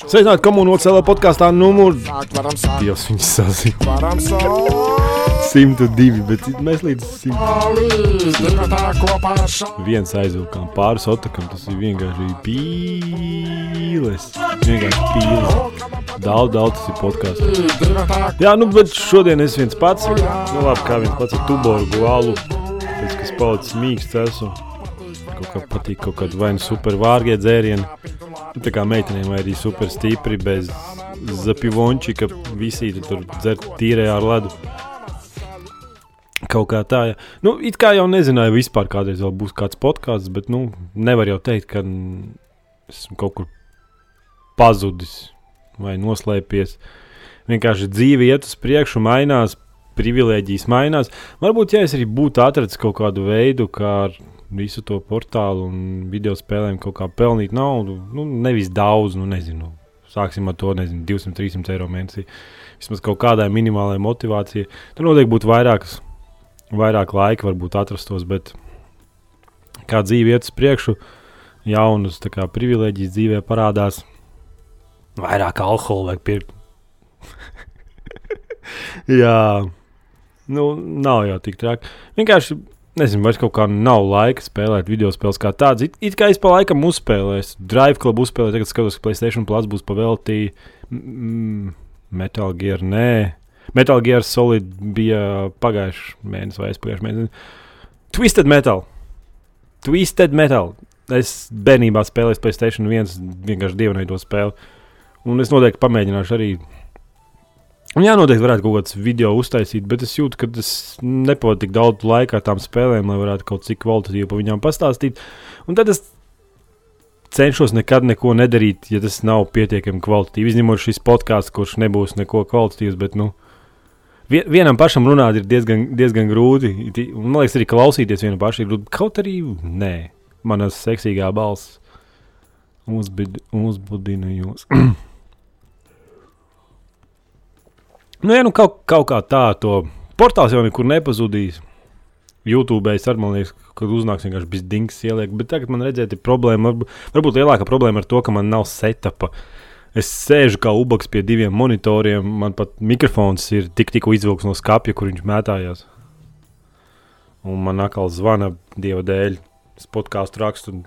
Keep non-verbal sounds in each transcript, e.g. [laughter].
Sveicināti komunālajā celē podkāstā numur Dievs, viņas sazina. 102, bet mēs līdz 100. Viens aizvilkām pāris otakam, tas ir vienkārši pīles. Vienkārši pīles. Daudz, daudz tas ir podkāsts. Jā, nu, bet šodien es viens pats. Nu, labi, kā viens pats ar tuboru guālu. Pēc, kas palicis mīksts esmu. Kaut kā patīk kaut kādi vai nu super vārgie dzērieni. Tā kā meitenēm vai arī super stipri bez zapivončika visi tur dzer tīrē ar ledu. Kaut kā tā, ja. Nu, it kā jau nezināju vispār kādreiz vēl būs kāds podkāsts, bet, nu, nevar jau teikt, ka esmu kaut kur pazudis vai noslēpies. Vienkārši dzīve iet uz priekšu, mainās, privilēģijas mainās. Varbūt, ja es arī būtu atradzis kaut kādu veidu, kā ar visu to portālu un video spēlēm kaut kā pelnīt naudu. Nu, nevis daudz, nu, nezinu. Sāksim ar to, nezinu, 200, 300 eiro mēnesī. Vismaz kaut kādai minimālai motivācijai. Tur noteikti būtu vairākas, vairāk laika, varbūt atrastos, bet kā dzīve iet uz priekšu, jaunas kā, privilēģijas dzīvē parādās. Vairāk alkohola vajag pirkt. [laughs] Jā, nu, nav jau tik traki. Vienkārši Nezinu, vairs kaut kā nav laika spēlēt video spēles kā tādas. It, it kā es pa laikam uzspēlēju, Drive Club uzspēlēju, tagad skatos, ka Playstation Plus būs paveltī mm, Metal Gear. Nē, Metal Gear Solid bija pagājušā mēnesis vai aizpagājušā mēnesis. Twisted Metal. Twisted Metal. Es bērnībā spēlēju Playstation 1, vienkārši dievināju to spēli. Un es noteikti pamēģināšu arī Un jā, noteikti varētu kaut kāds video uztaisīt, bet es jūtu, ka tas nepavadīja tik daudz laika ar tām spēlēm, lai varētu kaut cik kvalitatīvi par viņām pastāstīt. Un tad es cenšos nekad neko nedarīt, ja tas nav pietiekami kvalitatīvi. Izņemot šis podkāsts, kurš nebūs neko kvalitatīvs, bet nu, vienam pašam runāt ir diezgan, diezgan grūti. Man liekas, arī klausīties vienam pašam ir grūti. Kaut arī nē, manas seksīgā balss uzbudina jūs. [clears throat] Nu, ja nu kaut, kaut kā tā, to portāls jau nekur nepazudīs. YouTube es arī domāju, ka uznāks vienkārši bez dings ieliek, bet tagad man redzēt, ir problēma. Varbūt, varbūt lielākā problēma ir to, ka man nav setupa. Es sēžu kā ubaks pie diviem monitoriem, man pat mikrofons ir tik, tikko izvilkts no skāpja, kur viņš mētājās. Un man atkal zvana dieva dēļ, es podkāstu rakstu,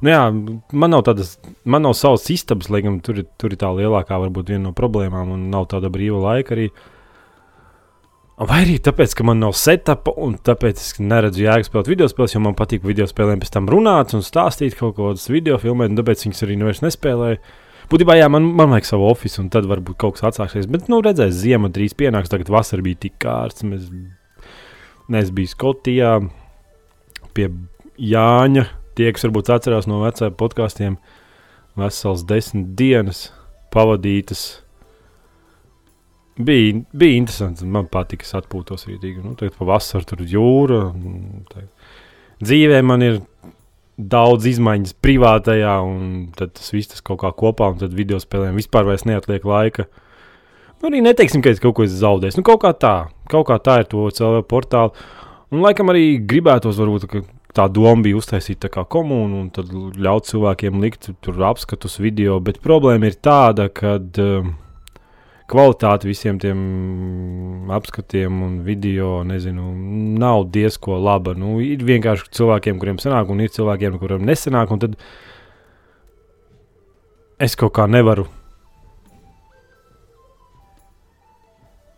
Nu, jā, man nav tādas, man nav savas istabas, lai gan tur, tur ir tā lielākā, varbūt viena no problēmām, un nav tāda brīva laika arī. Vai arī tāpēc, ka man nav setupa, un tāpēc es neredzu jēgas spēlēt video spēles, jo man patīk video spēlēm pēc tam runāt un stāstīt kaut kādas video filmēt, un tāpēc viņas arī vairs nespēlēju. Būtībā, jā, man, man vajag savu oficiālu, un tad varbūt kaut kas atsāksies. Bet, nu, redzēs, ziema drīz pienāks, tagad vasara bija tik kārts. Mēs, mēs bijām Skotijā pie Jāņa tie, kas varbūt atcerās no vecajiem podkāstiem, vesels desmit dienas pavadītas. Bija, bija interesanti. Man patīk, es atpūtos rītīgi. Nu, tagad pavasarī tur ir jūra. Dzīvē man ir daudz izmaiņas privātajā, un tas viss tas kaut kā kopā, un tad video spēlēm vispār neatliek laika. Nu, arī neteiksim, ka es kaut ko zaudēju. Nu, kaut kā tā, kaut kā tā ir to cilvēku portālu. Un laikam arī gribētos, varbūt, ka tā doma bija uztaisīt tā kā komunu un tad ļaut cilvēkiem likt tur apskatus video, bet problēma ir tāda, ka uh, kvalitāte visiem tiem apskatiem un video, nezinu, nav diezko laba. Nu, ir vienkārši cilvēkiem, kuriem sanāk, un ir cilvēkiem, kuriem nesanāk, un tad es kaut kā nevaru.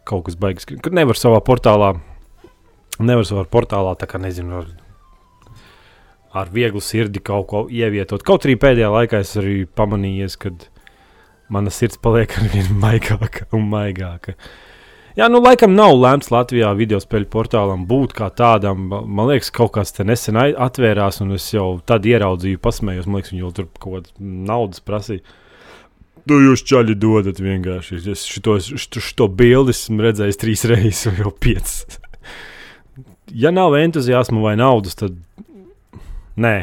Kaut kas baigs, ka nevar savā portālā, nevar savā portālā, tā kā nezinu, ar vieglu sirdi kaut ko ievietot. Kaut arī pēdējā laikā es arī pamanīju, ka mana sirds paliek ar vien maigāka un maigāka. Jā, nu, laikam nav lēmts Latvijā video spēļu portālam būt kā tādam. Man liekas, kaut kāds te nesen atvērās, un es jau tad ieraudzīju, pasmējos. Man liekas, viņi jau tur kaut kādas naudas prasīja. Nu, jūs čaļi dodat vienkārši. Es šito, šito bildi esmu redzējis trīs reizes, jau piecas. ja nav entuziasma vai naudas, tad Nē.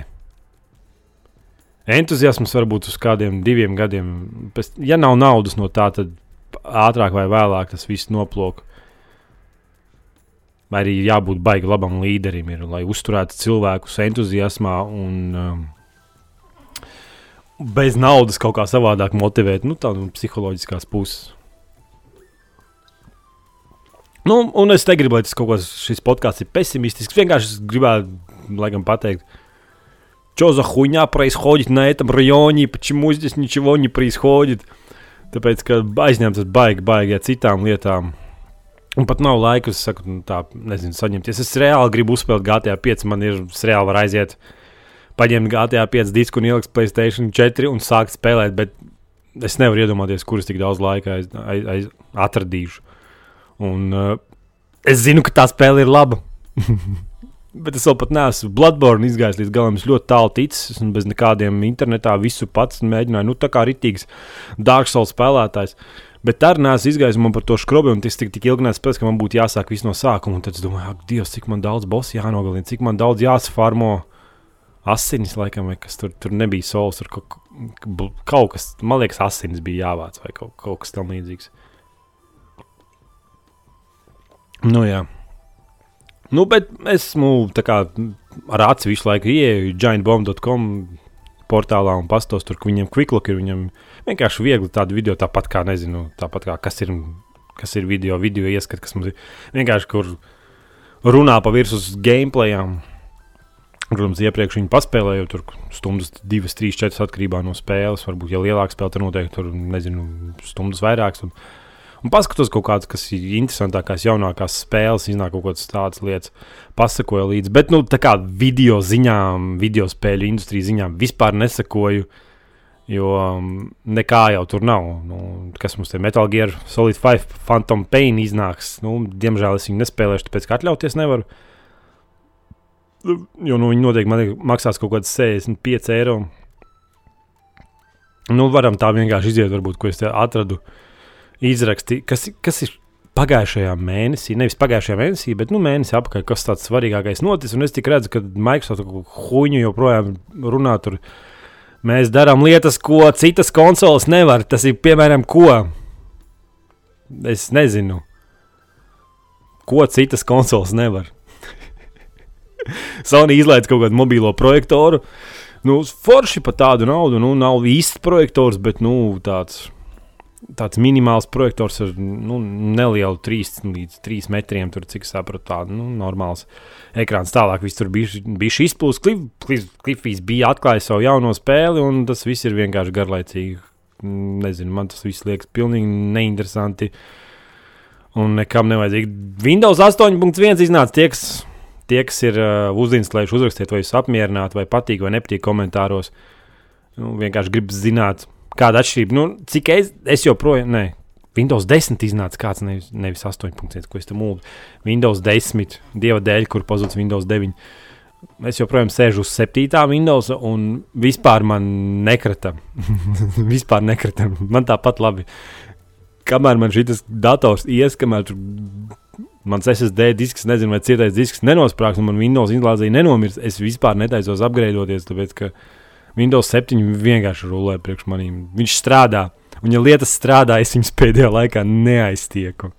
Entuziasms var būt uz kādiem diviem gadiem. Pēc, ja nav naudas no tā, tad ātrāk vai vēlāk tas viss noplūk. Vai arī jābūt baigi labam līderim, ir, lai uzturētu cilvēkus entuziasmā un, um, bez naudas kaut kā savādāk motivēt, nu, tā no psiholoģiskās puses. Nu, un es negribu, lai tas kaut kāds šis podkāsts ir pesimistisks. Vienkārši es gribētu, laikam, pateikt, что за хуйня происходит на этом районе, почему здесь ничего не происходит. Tāpēc, ka aizņemts baigi, baigi ar citām lietām. Un pat nav laika, es saku, nu, tā, nezinu, saņemties. Es reāli gribu uzspēlēt GTA 5, man ir, es reāli varu aiziet, paņemt GTA 5 disku un ielikt Playstation 4 un sākt spēlēt, bet es nevaru iedomāties, kurus tik daudz laika aiz, aiz, aiz, atradīšu. Un uh, es zinu, ka tā spēle ir laba. Bet es vēl pat neesmu Bloodborne izgājis līdz galam. Es ļoti tālu ticis, un bez nekādiem internetā visu pats mēģināju. Nu, tā kā rītīgs Dark Souls spēlētājs. Bet arī neesmu izgājis man par to skrobi, un tas tik, tik ilgi nespēs, ka man būtu jāsāk viss no sākuma. Un tad es domāju, ak, Dievs, cik man daudz bosu jānogalina, cik man daudz jāsfarmo asinis, laikam, vai kas tur, tur nebija solis, tur kaut, kaut kas, man liekas, asinis bija jāvāc vai kaut, kaut kas tam līdzīgs. Nu, jā. Nu, bet esmu kā, ar aci visu laiku ieeju giantbomb.com portālā un pastos tur, ka viņam quicklook ir. Viņam vienkārši viegli tādu video, tāpat kā, nezinu, tāpat kā kas ir, kas ir video, video ieskat, kas mums ir vienkārši, kur runā pa virsmu uz gameplayām. Protams, iepriekš viņi paspēlēja tur stundas, divas, trīs, četras atkarībā no spēles. Varbūt, ja lielāka spēle, tad noteikti tur, nezinu, stundas vairākas. Un, un paskatos kaut kādas, kas ir interesantākās, jaunākās spēles, iznāk kaut kādas tādas lietas, pasakoju līdzi. Bet, nu, tā kā video ziņām, video spēļu industrijas ziņām vispār nesakoju. Jo um, nekā jau tur nav. Nu, kas mums te Metal Gear Solid 5 Phantom Pain iznāks? Nu, diemžēl es viņu nespēlēšu, tāpēc ka atļauties nevaru. Jo nu, viņi noteikti maksās kaut kādas 65 eiro. Nu, varam tā vienkārši iziet, varbūt, ko es te atradu. Uh, izraksti, kas, kas ir pagājušajā mēnesī, nevis pagājušajā mēnesī, bet nu, mēnesī apakaļ, kas tāds svarīgākais noticis. Un es tikai redzu, ka Microsoft huņu joprojām runā tur. Mēs darām lietas, ko citas konsoles nevar. Tas ir piemēram, ko. Es nezinu, ko citas konsoles nevar. [laughs] Sony izlaiž kaut kādu mobilo projektoru. Nu, forši par tādu naudu. Nu, nav īsts projektors, bet nu, tāds tāds minimāls projektors ar nu, nelielu 3 līdz 3 metriem, tur, cik saprotu, tāds nu, normāls ekrāns. Tālāk viss tur bija, bija izpūsts. Klif, Klifijs bija atklājis savu jauno spēli, un tas viss ir vienkārši garlaicīgi. Nezinu, man tas viss liekas pilnīgi neinteresanti. Un nekam nevajadzīgi. Windows 8.1 iznāca tie, kas, tie, kas ir uh, uzinstalējuši, uzrakstiet, vai jūs apmierināti, vai patīk, vai nepatīk komentāros. Nu, vienkārši gribu zināt, Kāda atšķirība? Nu, cik es, es joprojām, nē, Windows 10 iznāca kāds, nevis, nevis 8,1, ko es tam mūlu. Windows 10, dieva dēļ, kur pazudis Windows 9. Es joprojām sēžu uz 7. Windows, un vispār man nekrita. [laughs] vispār nekrita. Man tāpat labi. Kamēr man šis dators ies, kamēr tur mans SSD disks, nezinu, vai cietais disks nenosprāgs, un man Windows izlāzēja nenomirs, es vispār netaisos apgraidoties, tāpēc, ka Windows 7 vienkārši rulē priekš maniem. Viņš strādā, un ja lietas strādā, es viņus pēdējā laikā neaiztieku.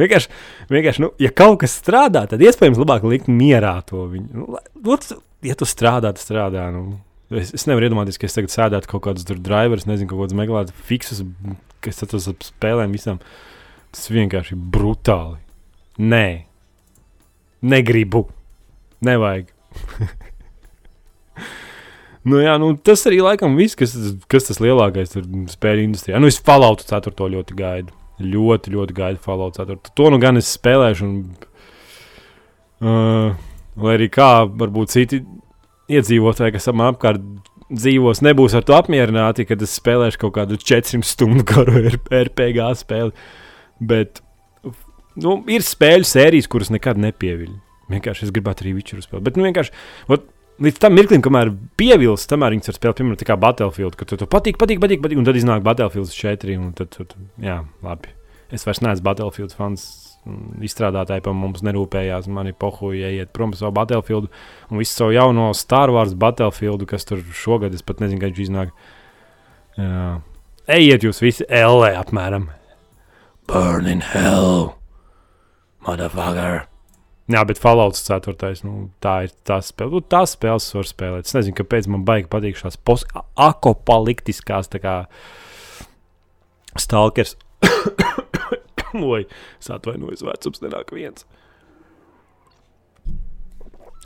Vienkārši, vienkārši nu, ja kaut kas strādā, tad iespējams labāk likt mierā to viņu. Nu, ja tu strādā, tad strādā. Nu. Es, es nevaru iedomāties, ka es tagad sēdētu kaut kādus tur drivers, nezinu, kaut kādus meklēt, fiksus, kas tas ap spēlēm visam. Tas vienkārši ir brutāli. Nē, negribu. Nevajag. [laughs] Nu, jā, nu, tas arī laikam viss, kas, kas tas lielākais ir spēļu industrijā. Nu, es Falloutu 4. ļoti gaidu. Ļoti, ļoti gaidu Falloutu 4. To nu gan es spēlēšu. Un, uh, lai arī kā varbūt citi iedzīvotāji, kas man apkārt dzīvos, nebūs ar to apmierināti, kad es spēlēšu kaut kādu 400 stundu garu RPG spēli. Bet nu, ir spēļu sērijas, kuras nekad nepieviļ. Vienkārši es gribētu arī Witcheru spēlēt. Bet nu, vienkārši. Ot, līdz tam mirklim, kamēr pievilcis, tamēr viņas var spēlēt, piemēram, tā kā Battlefield, ka tu to patīk, patīk, patīk, patīk, un tad iznāk Battlefield 4. Tad, tad, jā, labi. Es vairs neesmu Battlefield fans. Izstrādātāji par mums nerūpējās. Man ir pohuļi, iet prom no savu Battlefield un visu savu jauno Star Wars Battlefield, kas tur šogad, es pat nezinu, kad viņš iznāk. Jā. Ejiet jūs visi LE apmēram. Burn in hell, motherfucker! Jā, bet Fallouts 4. Nu, tā ir tā spēle. Nu, tās spēles var spēlēt. Es nezinu, kāpēc man baigi patīk šās akopaliptiskās stalkers. [coughs] Oi, es atvainojos, vecums nenāk viens.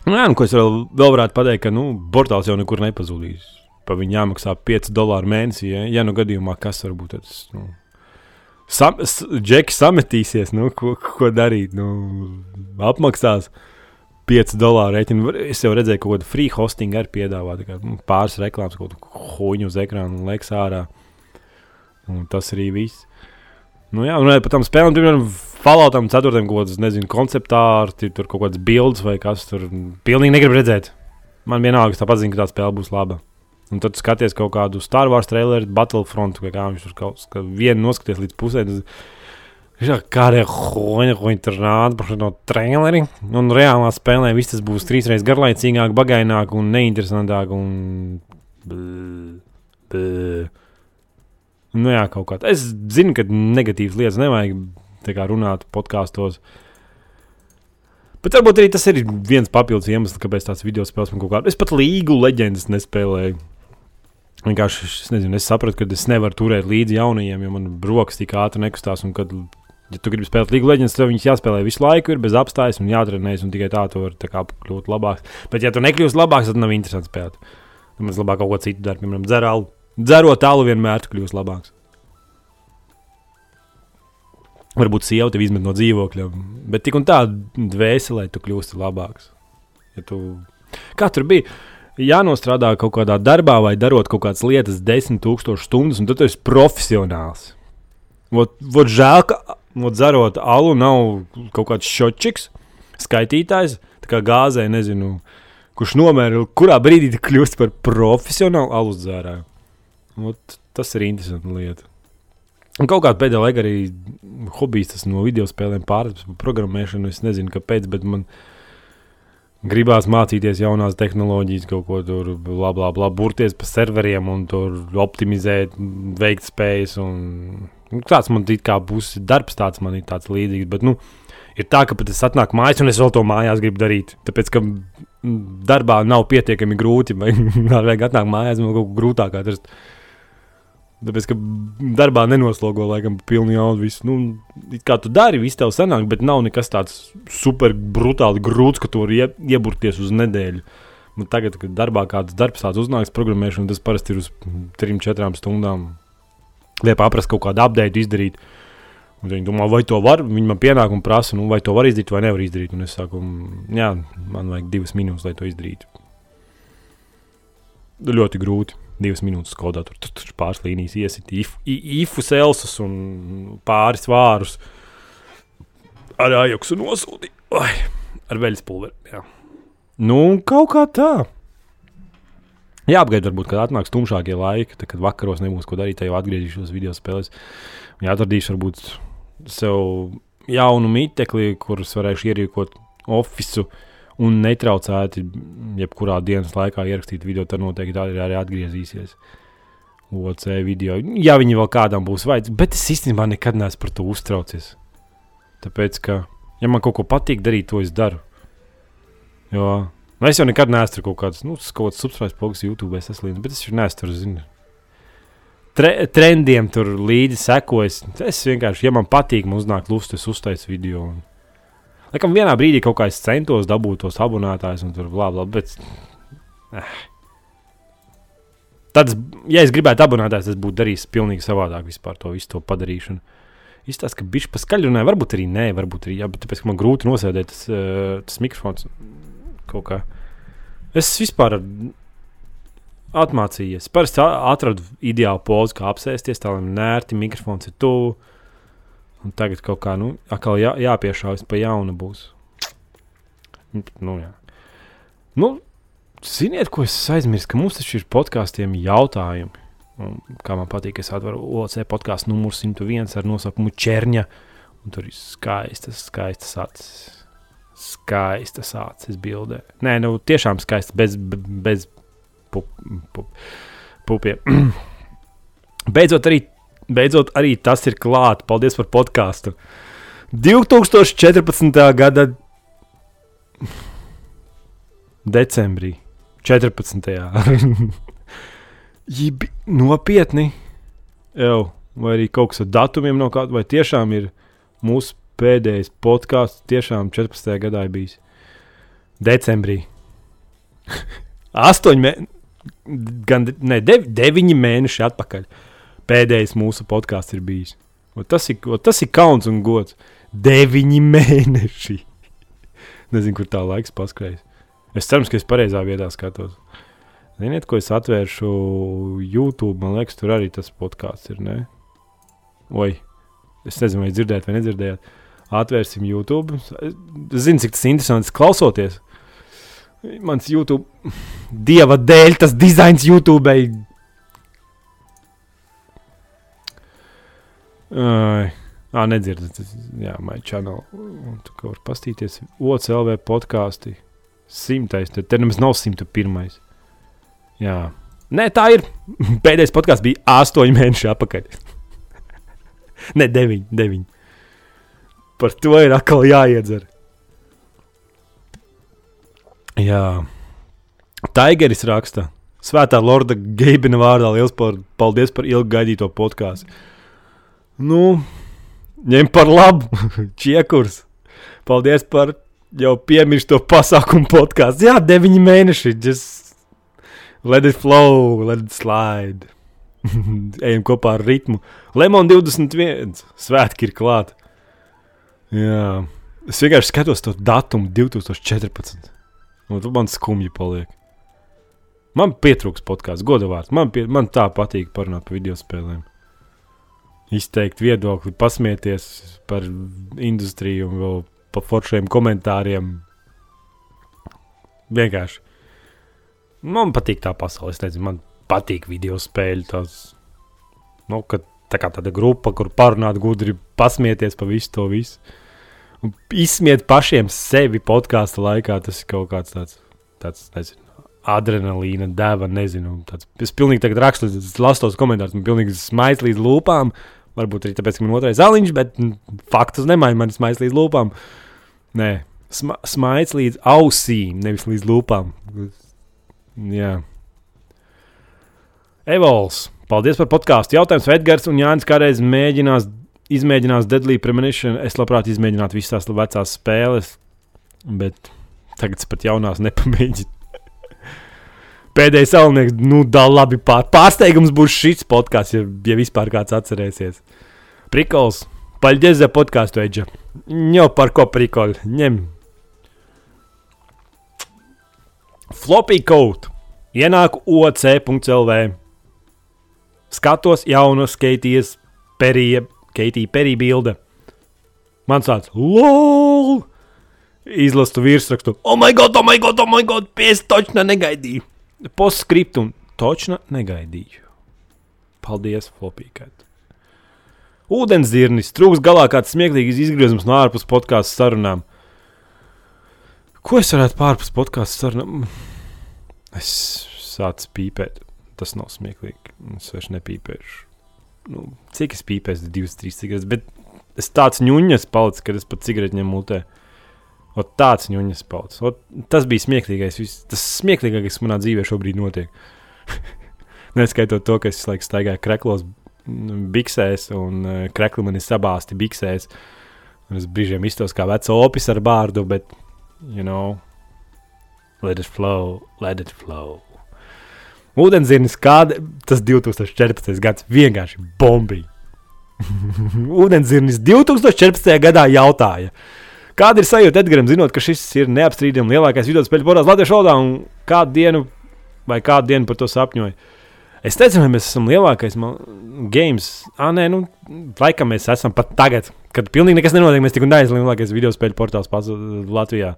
Nu, jā, nu, ko es vēl, vēl varētu pateikt, ka nu, portāls jau nekur nepazudīs. Pa viņu jāmaksā 5 dolāru mēnesī. Ja, ja nu gadījumā kas var būt tāds. Nu, sam, Džeki sametīsies, nu, ko, ko darīt. Nu, apmaksās 5 dolāru rēķinu. Es jau redzēju, ka kaut kādu free hosting arī piedāvā. Kā, nu, pāris reklāmas, kaut kādu hoņu uz ekrāna un liekas ārā. Un tas arī viss. Nu, jā, runājot par tām spēlēm, piemēram, Falloutam 4. kaut kādas, nezinu, konceptārti, tur kaut kādas bildes vai kas tur. Pilnīgi negribu redzēt. Man vienalga, tāpat zinu, ka tā spēle būs laba. Un tad skaties kaut kādu Star Wars traileru, Battlefront, kā, viņš tur kaut kā vienu noskaties līdz pusē. Kāda ir hoņa, ko viņi tur rāda par šo traileri. Un reālā spēlē viss tas būs trīsreiz garlaicīgāk, bagaināk un neinteresantāk. Un... Bl, bl. Nu, jā, kaut kā. Es zinu, ka negatīvas lietas nevajag runāt podkāstos. Bet varbūt arī tas ir viens papildus iemesls, kāpēc tāds video spēles man kaut kādā. Es pat līgu leģendas nespēlēju. Vienkārši es, nezinu, es sapratu, ka es nevaru turēt līdzi jaunajiem, jo man brokas tik ātri nekustās. Un, kad, ja tu gribi spēlēt līgu leģendas, tad viņas jāspēlē visu laiku, ir bez apstājas un jātrenējas, un tikai tā tu vari tā kļūt labāks. Bet, ja tu nekļūsi labāks, tad nav interesanti spēlēt. Tad man labāk kaut ko citu darīt, piemēram, dzerālu Dzerot tālu vienmēr kļūst labāks. Varbūt sieva tev izmet no dzīvokļa, bet tik un tā dvēselē tu kļūsti labāks. Ja tu... Kā tur bija? Jānostrādā kaut kādā darbā vai darot kaut kādas lietas, desmit tūkstošus stundas, un tad tu esi profesionāls. Vot, vot žēl, ka vot dzerot alu nav kaut kāds šočiks, skaitītājs, tā kā gāzē, nezinu, kurš nomēra, kurā brīdī tu kļūsi par profesionālu alus dzērāju. Ot, tas ir interesanti lieta. Un kaut kādā pēdējā laikā arī hobijs no video spēlēm par programmēšanu. Es nezinu, kāpēc, bet man gribās mācīties jaunās tehnoloģijas, kaut ko tur, bla, bla, bla, burties pa serveriem un tur optimizēt, veikt spējas. Un, nu, tāds man ir kā būs darbs, tāds man ir tāds līdzīgs. Bet, nu, ir tā, ka pat es atnāku mājās, un es vēl to mājās gribu darīt. Tāpēc, ka darbā nav pietiekami grūti, vai [laughs] vajag atnākt mājās, man kaut ko grūtāk atrast. Tāpēc, ka darbā nenoslogo laikam pilnu jaudu. Visu. Nu, kā tu dari, viss tev sanāk, bet nav nekas tāds super brutāli grūts, ka tu vari ie, ieburties uz nedēļu. Nu, tagad, kad darbā kāds darbs tāds uznāks, programmēšana, tas parasti ir uz 3-4 stundām. Liek paprast kaut kādu update izdarīt. Un viņi domā, vai to var. Viņi man pienāk un prasa, nu, vai to var izdarīt vai nevar izdarīt. Un es saku, jā, man vajag divas minūtes, lai to izdarītu. Ļoti grūti divas minūtes kodā, tur, tur, tur pāris līnijas iesit, if, ifus, elsus un pāris vārus. Ar ajoksu nosūtīju, ar veļas pulveri. Jā. Nu, kaut kā tā. Jāapgaida, varbūt, kad atnāks tumšākie laiki, tad, kad vakaros nebūs ko darīt, jau atgriezīšos video spēlēs. Un atradīšu, varbūt, sev jaunu mitekli, kurus varēšu ierīkot oficiālu un netraucēti jebkurā dienas laikā ierakstīt video, tad noteikti arī, arī atgriezīsies. OC video, ja viņi vēl kādam būs vajadzīgs, bet es īstenībā nekad neesmu par to uztraucies. Tāpēc, ka, ja man kaut ko patīk darīt, to es daru. Jo nu, es jau nekad neesmu kaut kāds, nu, kaut kāds subscribe pogas YouTube, es esmu līdzi, bet es jau neesmu tur, zinu. Tre, trendiem tur līdzi sekojis. Es vienkārši, ja man patīk, man uznāk lūst, es uztaisu video. Un, Laikam vienā brīdī kaut kā es centos dabūt tos abonētājus un tur blā, blā, bet. Eh. Tad, ja es gribētu abonētājs, tas būtu darījis pilnīgi savādāk vispār to visu to padarīšanu. Izstāsta, ka viņš paskaļ runāja, varbūt arī nē, varbūt arī jā, bet tāpēc, ka man grūti nosēdēt tas, uh, tas mikrofons kaut kā. Es vispār atmācījies. Parasti atradu ideālu pozu, kā apsēsties, tā lai nērti mikrofons ir tuvu Un tagad kaut kā, nu, atkal jā, jāpiešāvis pa jaunu būs. Nu, jā. Nu, ziniet, ko es aizmirsu, ka mums taču ir podkāstiem jautājumi. Un, kā man patīk, es atveru OC podkāstu numuru 101 ar nosaukumu Čerņa. Un tur ir skaistas, skaistas acis. Skaistas acis bildē. Nē, nu tiešām skaistas, bez, bez pup, pup, pupiem. [clears throat] Beidzot, arī beidzot arī tas ir klāts. Paldies par podkāstu. 2014. gada decembrī, 14. [laughs] Jibi, nopietni. Jau, vai arī kaut kas ar datumiem no kāda, vai tiešām ir mūsu pēdējais podkāsts, tiešām 14. gadā ir bijis. Decembrī. [laughs] Astoņi mēneši, gan ne, dev, deviņi mēneši atpakaļ. Pēdējais mūsu podkāsts ir bijis. O tas ir, o tas ir kauns un gods. Deviņi mēneši. [laughs] Nezinu, kur tā laiks paskrējas. Es ceru, ka es pareizā vietā skatos. Ziniet, ko es atvēršu YouTube? Man liekas, tur arī tas podkāsts ir. Ne? Oi, es nezinu, vai dzirdējāt vai nedzirdējāt. Atvērsim YouTube. Es zinu, cik tas ir interesants klausoties. Mans YouTube, dieva dēļ, tas dizains YouTube. Ai, ah, nedzirdat. Jā, my channel. Un tu kā var pastīties. OCLV podkāsti. Simtais, tad te nemaz nav 101. Jā. Nē, tā ir. [laughs] Pēdējais podkāsts bija astoņi mēneši atpakaļ. [laughs] ne, deviņi, deviņi. Par to ir atkal jāiedzer. Jā. Taigeris raksta. Svētā Lorda Geibina vārdā liels paldies par ilgi gaidīto podkāstu. Nu, ņem par labu, [laughs] čiekurs. Paldies par jau piemirsto pasākumu podkāstu. Jā, deviņi mēneši. Just Let it flow, let it slide. [laughs] Ejam kopā ar ritmu. Lemon 21. Svētki ir klāt. Jā. Es vienkārši skatos to datumu 2014. Un tu man skumji paliek. Man pietrūks podkāsts, godavārds. Man, pie, man tā patīk parunāt par video spēlēm. Izteikt viedokli, pasmieties par industriju un vēl par foršiem komentāriem. Vienkārši. Man patīk tā pasaule. Es nezinu, man patīk video spēļu. Tās, nu, kad tā kā tāda grupa, kur parunāt gudri, pasmieties par visu to visu. Un izsmiet pašiem sevi podkāstu laikā. Tas ir kaut kāds tāds, tāds nezinu, adrenalīna deva, nezinu. Tāds, es pilnīgi tagad rakstu, lasu tos komentārus, man pilnīgi smaids līdz lūpām. Varbūt arī tāpēc, ka man otrais zāliņš, bet faktus nemaina man smaids līdz lūpām. Nē, sma smaids līdz ausīm, nevis līdz lūpām. Jā. Evols. Paldies par podkāstu. Jautājums Edgars un Jānis kādreiz mēģinās, izmēģinās Deadly Premonition. Es labprāt izmēģinātu visas tās vecās spēles, bet tagad pat jaunās nepamēģinu. Pēdējais salnieks, nu, da labi pār. Pārsteigums būs šis podkāsts, ja, ja vispār kāds atcerēsies. Prikols. Paļģis za podkāstu, Edža. Ņem par ko prikoli. Ņem. Floppy code. Ienāku OC.CLV. Skatos jaunu skaitīs perija, Keitija perija bilde. Man tāds - LOL! Izlastu virsrakstu. Oh, my God, oh, my God, oh, my God! Pies točna negaidīju. Postscriptum točna negaidīju. Paldies, Flopīkat. Ūdenzirnis trūks galā kāds smieklīgs izgriezums no ārpus podkāstu sarunām. Ko es varētu pārpus podkāstu sarunām? Es sācu pīpēt. Tas nav smieklīgi. Es vairs nepīpēšu. Nu, cik es pīpēju, divas, trīs cigaretes. Bet es tāds ņūņas palicis, kad es pat cigareti ņemu mutē. Ot tāds ņūņas. Ot, tas bija smieklīgais. Vis, tas smieklīgākais manā dzīvē šobrīd notiek. [laughs] Neskaitot to, ka es laikam staigāju kreklos, biksēs, un uh, krekli man ir sabāzti biksēs. Un es brīžiem iztos kā vecs opis ar bārdu, bet you know, let it flow, let it flow. Ūdenzirnis, kāda tas 2014. gads vienkārši bombija. [laughs] Ūdenzirnis 2014. gadā jautāja, kāda ir sajūta Edgars, zinot, ka šis ir neapstrīdami lielākais video spēļu portāls Latvijas valodā un kādu dienu vai kādu dienu par to sapņoju. Es teicu, vai mēs esam lielākais games. Ah, nē, nu, laikam mēs esam pat tagad, kad pilnīgi nekas nenotiek. Mēs tik un tā esam lielākais video spēļu portāls Latvijā.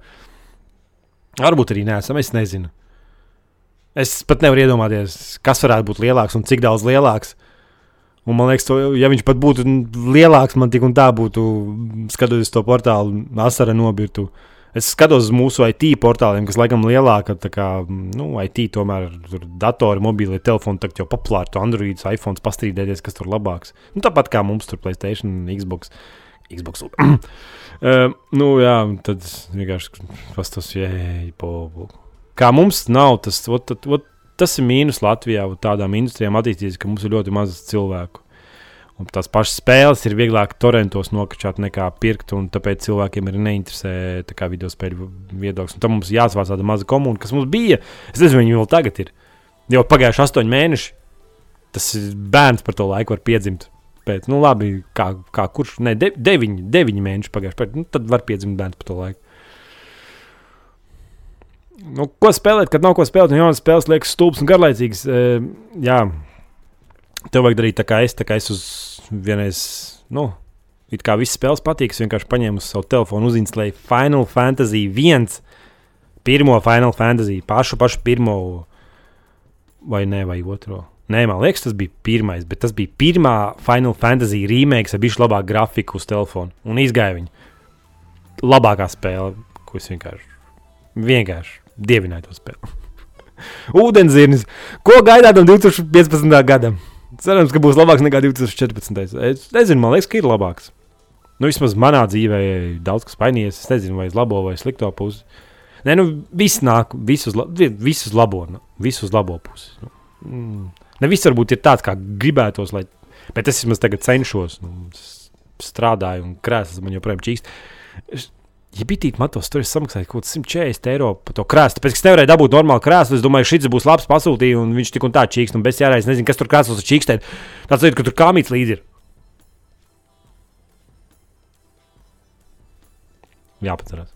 Varbūt arī neesam, es nezinu. Es pat nevaru iedomāties, kas varētu būt lielāks un cik daudz lielāks. Un man liekas, to, ja viņš pat būtu lielāks, man tik un tā būtu, skatoties to portālu, asara nobirtu. Es skatos uz mūsu IT portāliem, kas laikam lielāka, tā kā nu, IT tomēr ir datori, mobīlie telefoni, tagad jau populāri, to Android, iPhone pastrīdēties, kas tur labāks. Nu, tāpat kā mums tur Playstation, Xbox. Xbox. uh, [clears throat] nu, jā, tad vienkārši jēj, po, po. Kā mums nav tas, ot, ot, ot, tas ir mīnus Latvijā, tādām industrijām attīstīties, ka mums ir ļoti maz cilvēku. Un tās pašas spēles ir vieglāk torrentos nokačāt nekā pirkt, un tāpēc cilvēkiem ir neinteresē video spēļu viedoklis. Un tam mums jāsvāc tāda maza komūna, kas mums bija. Es nezinu, viņi vēl tagad ir. Jau pagājuši astoņi mēneši. Tas bērns par to laiku var piedzimt. Pēc, nu, labi, kā, kā kurš, ne, de, deviņi, deviņi mēneši pagājuši. Pēc, nu, tad var piedzimt bērns par to laiku. Nu, ko spēlēt, kad nav ko spēlēt? Nu, Jaunas spēles liekas stulbas un garlaicīgas. E, jā, tev vajag darīt tā kā es, tā kā es uz vienreiz, nu, it kā visas spēles patīk. Es vienkārši paņēmu uz savu telefonu, uzinstalēju Final Fantasy 1, pirmo Final Fantasy, pašu, pašu pirmo, vai ne, vai otro. Nē, man liekas, tas bija pirmais, bet tas bija pirmā Final Fantasy remake ar bišķi labāku grafiku uz telefona un izgāja viņu. Labākā spēle, ko es vienkārši, vienkārši dievināju to spēli. [laughs] Ūdenzirnis. Ko gaidāt no 2015. gadam? Cerams, ka būs labāks nekā 2014. Es nezinu, man liekas, ka ir labāks. Nu, vismaz manā dzīvē daudz kas painījies. Es nezinu, vai uz labo vai slikto pusi. Nē, nu, viss nāk, visus, visus labo, nu, visus labo pusi. Nu, mm. Ne viss varbūt ir tāds, kā gribētos, lai, bet es vismaz tagad cenšos. Nu, strādāju un krēsls man joprojām čīkst. Ja bitīt matos, tur es samaksāju kaut kāds 140 eiro par to krēslu. Tāpēc, ka es nevarēju dabūt normālu krēslu, es domāju, šis būs labs pasūtījums, un viņš tik un tā čīkst, un bez jārēs nezinu, kas tur krēslos ar čīkstēm. Tāds ir, ka tur kāmīts līdzi ir. Jāpacerās.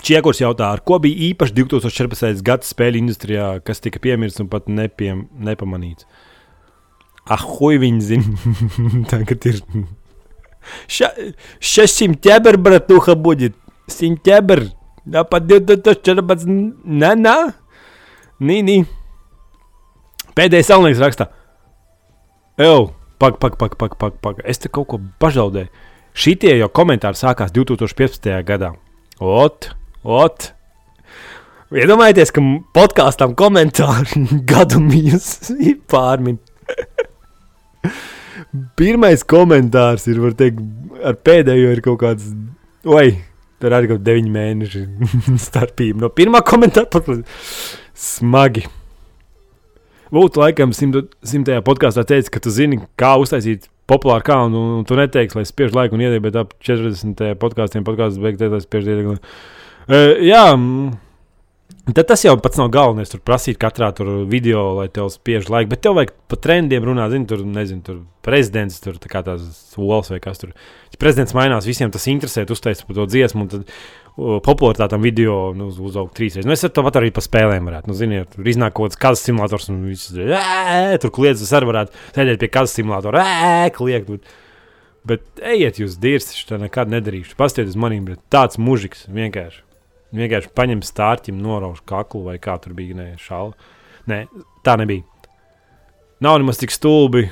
Čiekurs jautā, ar ko bija īpaši 2014. gada spēļu industrijā, kas tika piemirsts un pat nepiem, nepamanīts? Ah, huij, viņi zina. [laughs] Tagad ir Сейчас сентябрь, братуха, будет. Сентябрь. Да, под 2014. Nē, nē. Nī, nī. Pēdējais salnieks rakstā. Eju, pak, pak, pak, pak, pak, pak. Es te kaut ko pazaudēju. Šitie jau komentāri sākās 2015. gadā. Ot, ot. Iedomājieties, ka podkāstam komentāri gadu mīnus pārmin. Pirmais komentārs ir, var teikt, ar pēdējo ir kaut kāds, oi, tur arī kaut kādi deviņi mēneši [laughs] starpība. No pirmā komentāra pat smagi. Būtu laikam simt, simtajā podkāstā teicis, ka tu zini, kā uztaisīt populāru kānu, un, un tu neteiksi, lai spiež laiku un iedēļ, bet ap 40. podkāstiem podkāstus beigties, lai spiež iedēļ. Uh, jā, Tad tas jau pats nav galvenais. Tur prasīt katrā tur video, lai tev spiež laiku. Bet tev vajag pa trendiem runāt. Zini, tur, nezinu, tur prezidents, tur tā kā tās olas vai kas tur. Prezidents mainās, visiem tas interesē, uztaisīt par to dziesmu. Tad uh, popularitātam video nu, uz, uzaug trīsreiz. Nu, es ar to pat arī pa spēlēm varētu. Nu, zini, tur iznāk kaut kāds kazas simulators un viss tur kliedz. Es arī varētu sēdēt pie kazas simulatora, kliegt. Bet ejiet jūs dirzi, tā nekad nedarīšu. Pastieties uz maniem, bet tāds mužiks vienkārši. Vienkārši paņem stārķim, norauž kaklu vai kā tur bija. Nē, šālu. Nē, tā nebija. Nav nemaz tik stulbi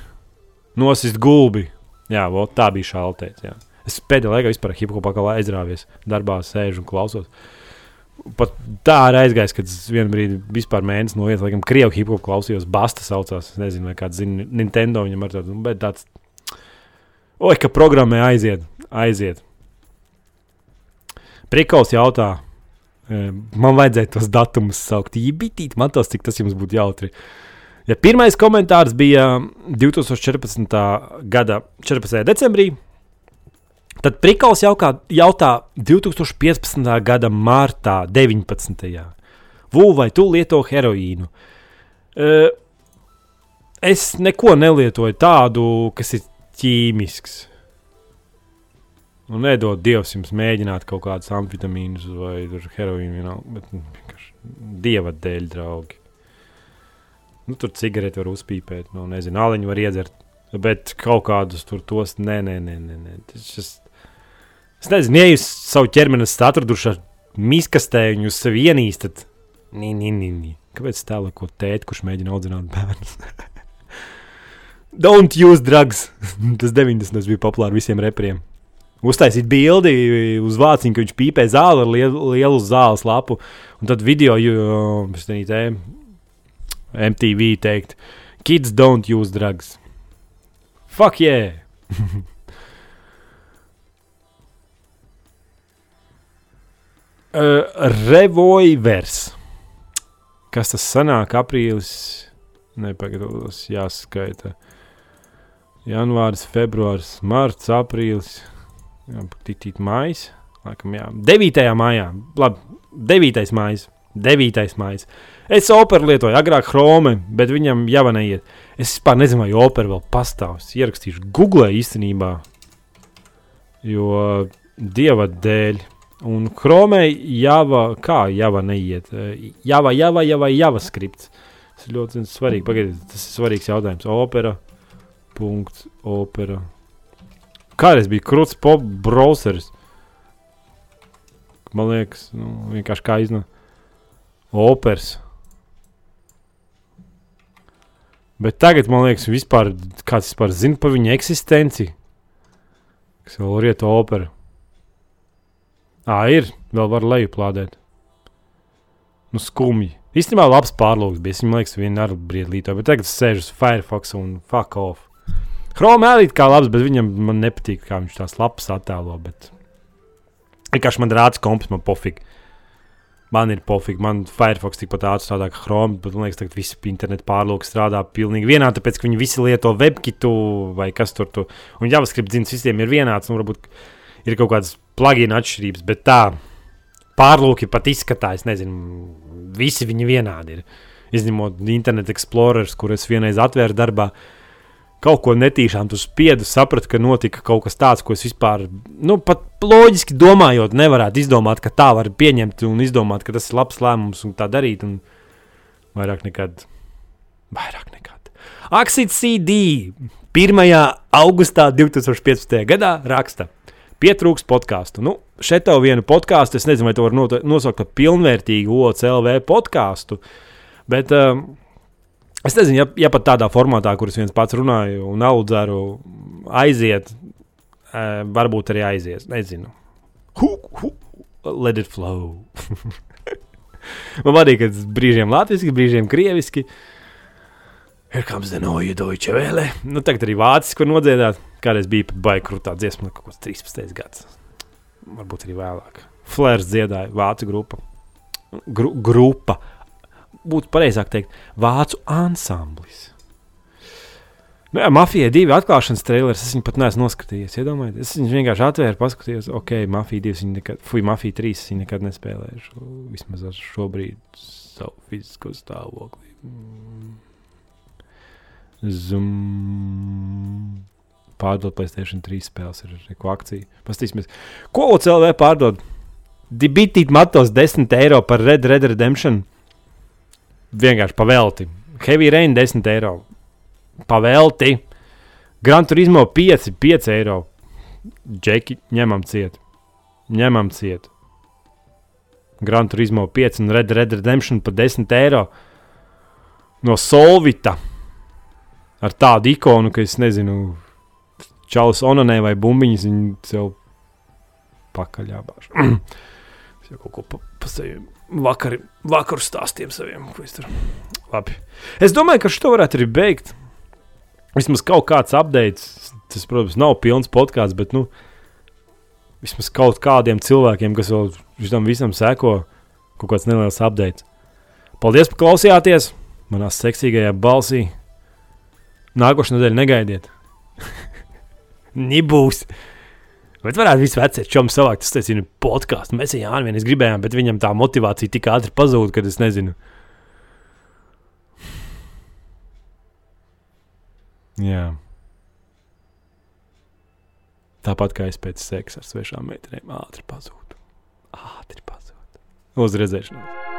nosist gulbi. Jā, vo, tā bija šāltēts. Es pēdējā laikā vispār hip-hopā kā aizrāvies. Darbā sēžu un klausos. Pat tā arī aizgājis, kad es vienā brīdī vispār mēnesi no vietas, laikam, krievu hip-hop klausījos. Basta saucās. Es nezinu, vai kāds zina Nintendo viņam ar tādu, bet tāds. Oi, ka programmē aiziet, aiziet. Prikals jautā, Man vajadzēja tos datumus saukt.Ībitīt, man tas, cik tas jums būtu jautri. Ja pirmais komentārs bija 2014. gada 14. decembrī, tad Prikals jautā, jautā 2015. gada martā, 19. Vū, vai tu lieto heroīnu? Es neko nelietoju tādu, kas ir ķīmisks. Nu, nedod Dievs jums mēģināt kaut kādus amfetamīnus vai heroīnu, no, bet nu, dieva dēļ, draugi. Nu, tur cigareti var uzpīpēt, nu, nezinu, aliņu var iedzert, bet kaut kādus tur tos nē, nē, nē, nē. nē. Tas, tas, es nezinu, ja jūs savu ķermeni esat atraduši ar miskastē un jūs sevi ienīstat, nī, nī, nī, nī. Kāpēc tā kā ko tēti, kurš mēģina audzināt bērnus? [laughs] Don't use drugs! [laughs] Tas 90. bija populārs visiem repriem uztaisīt bildi uz vāciņa, ka viņš pīpē zāli ar lielu, lielu zāles lapu. Un tad video, jūs zināt, MTV teikt, kids don't use drugs. Fuck yeah! [laughs] uh, Revolvers. Kas tas sanāk? Aprīlis. Nepagaidot, jāskaita. Janvāris, februāris, marts, aprīlis. Jā, titīt mājas. Laikam, jā. 9. maijā. Labi, 9. maijā. 9. maijā. Es operu lietoju, agrāk Chrome, bet viņam jau neiet. Es vispār nezinu, vai opera vēl pastāv. Es ierakstīšu Google īstenībā. Jo dieva dēļ. Un Chrome jau kā jau neiet. Java, java, java, java skripts. Tas ir ļoti svarīgi. Pagaidiet, tas ir svarīgs jautājums. Opera. Punkts, opera. Kādreiz bija krūts pop browseris. Man liekas, nu, vienkārši kā iznāk. Operas. Bet tagad man liekas, vispār, kāds vispār zina par viņa eksistenci. Kas ir rieta opera. Ā, ir, vēl var lejuplādēt. Nu, skumji. Īstenībā labs pārlūks bija. Viņam liekas, viena ar briedlīto, bet tagad es sēžu uz Firefox un fuck off. Chrome arī kā labs, bet viņam nepatīk, kā viņš tās lapas attēlo. Bet... Vienkārši man rāds kompis, man pofīgi. Man ir pofīgi, man Firefox tikpat ātri strādā kā Chrome, bet man liekas, ka visi internetu pārlūki strādā pilnīgi vienādi, tāpēc ka viņi visi lieto webkitu vai kas tur tur. Un JavaScript zina, visiem ir vienāds, un varbūt ir kaut kādas plugina atšķirības, bet tā pārlūki pat izskatās, nezinu, visi viņi vienādi ir. Izņemot Internet Explorer, kur es vienreiz atvēru darbā, kaut ko netīšām tu spiedi, saprati, ka notika kaut kas tāds, ko es vispār, nu, pat loģiski domājot, nevarētu izdomāt, ka tā var pieņemt un izdomāt, ka tas ir labs lēmums un tā darīt. Un vairāk nekad. Vairāk nekad. Aksit CD 1. augustā 2015. gadā raksta. Pietrūks podkāstu. Nu, šeit tev vienu podkāstu, es nezinu, vai to var nosaukt par pilnvērtīgu OCLV podkāstu, bet um, Es nezinu, ja, ja pat tādā formātā, kuras viens pats runāju un audzēru, aiziet, uh, varbūt arī aizies. Nezinu. Hu, hu, let it flow. [laughs] Man patīk, ka brīžiem latviešu, brīžiem krieviski. Comes the noise, Deutsche Welle. Nu, tagad arī vāciski var nodziedāt. Kādreiz bija baigta krūtā dziesma, kaut kāds 13. gads. Varbūt arī vēlāk. Flērs dziedāja vācu grupa. Gru, grupa būtu pareizāk teikt, vācu ansamblis. Nu, jā, Mafija divi atklāšanas trailers, es viņu pat neesmu noskatījies. Iedomājieties, es viņu vienkārši atvēru, paskatījos, ok, Mafija 2, viņa nekad, fui, Mafija 3, viņa nekad nespēlējuši. Vismaz ar šobrīd savu fizisko stāvokli. Zum. Pārdot Playstation 3 spēles ir ko akcija. Pastīsimies, ko OCLV pārdod. Dibitīt matos 10 eiro par Red Red Redemption vienkārši pavelti. Heavy Rain 10 eiro. Pavelti. Gran Turismo 5, 5 eiro. Džeki, ņemam ciet. Ņemam ciet. Gran Turismo 5 un Red Red Redemption par 10 eiro. No Solvita. Ar tādu ikonu, ka es nezinu, Čalis Onanē vai bumbiņas viņu sev pakaļābāšu. [clears throat] es jau kaut ko pa, pa sevi vakar, vakaru stāstiem saviem. Labi. Es domāju, ka šo varētu arī beigt. Vismaz kaut kāds updates. Tas, protams, nav pilns podkāsts, bet nu, vismaz kaut kādiem cilvēkiem, kas vēl tam visam seko, kaut kāds neliels updates. Paldies, ka klausījāties manā seksīgajā balsī. Nākošais nedēļa negaidiet. [laughs] Nebūs! Bet varētu visu vecē čomu savākt, tas ir podkāsts. Mēs jau Jānis vienreiz gribējām, bet viņam tā motivācija tik ātri pazuda, ka es nezinu. Jā. Tāpat kā es pēc seksa ar svešām meitenēm ātri pazūdu. Ātri pazūdu. Uz redzēšanos!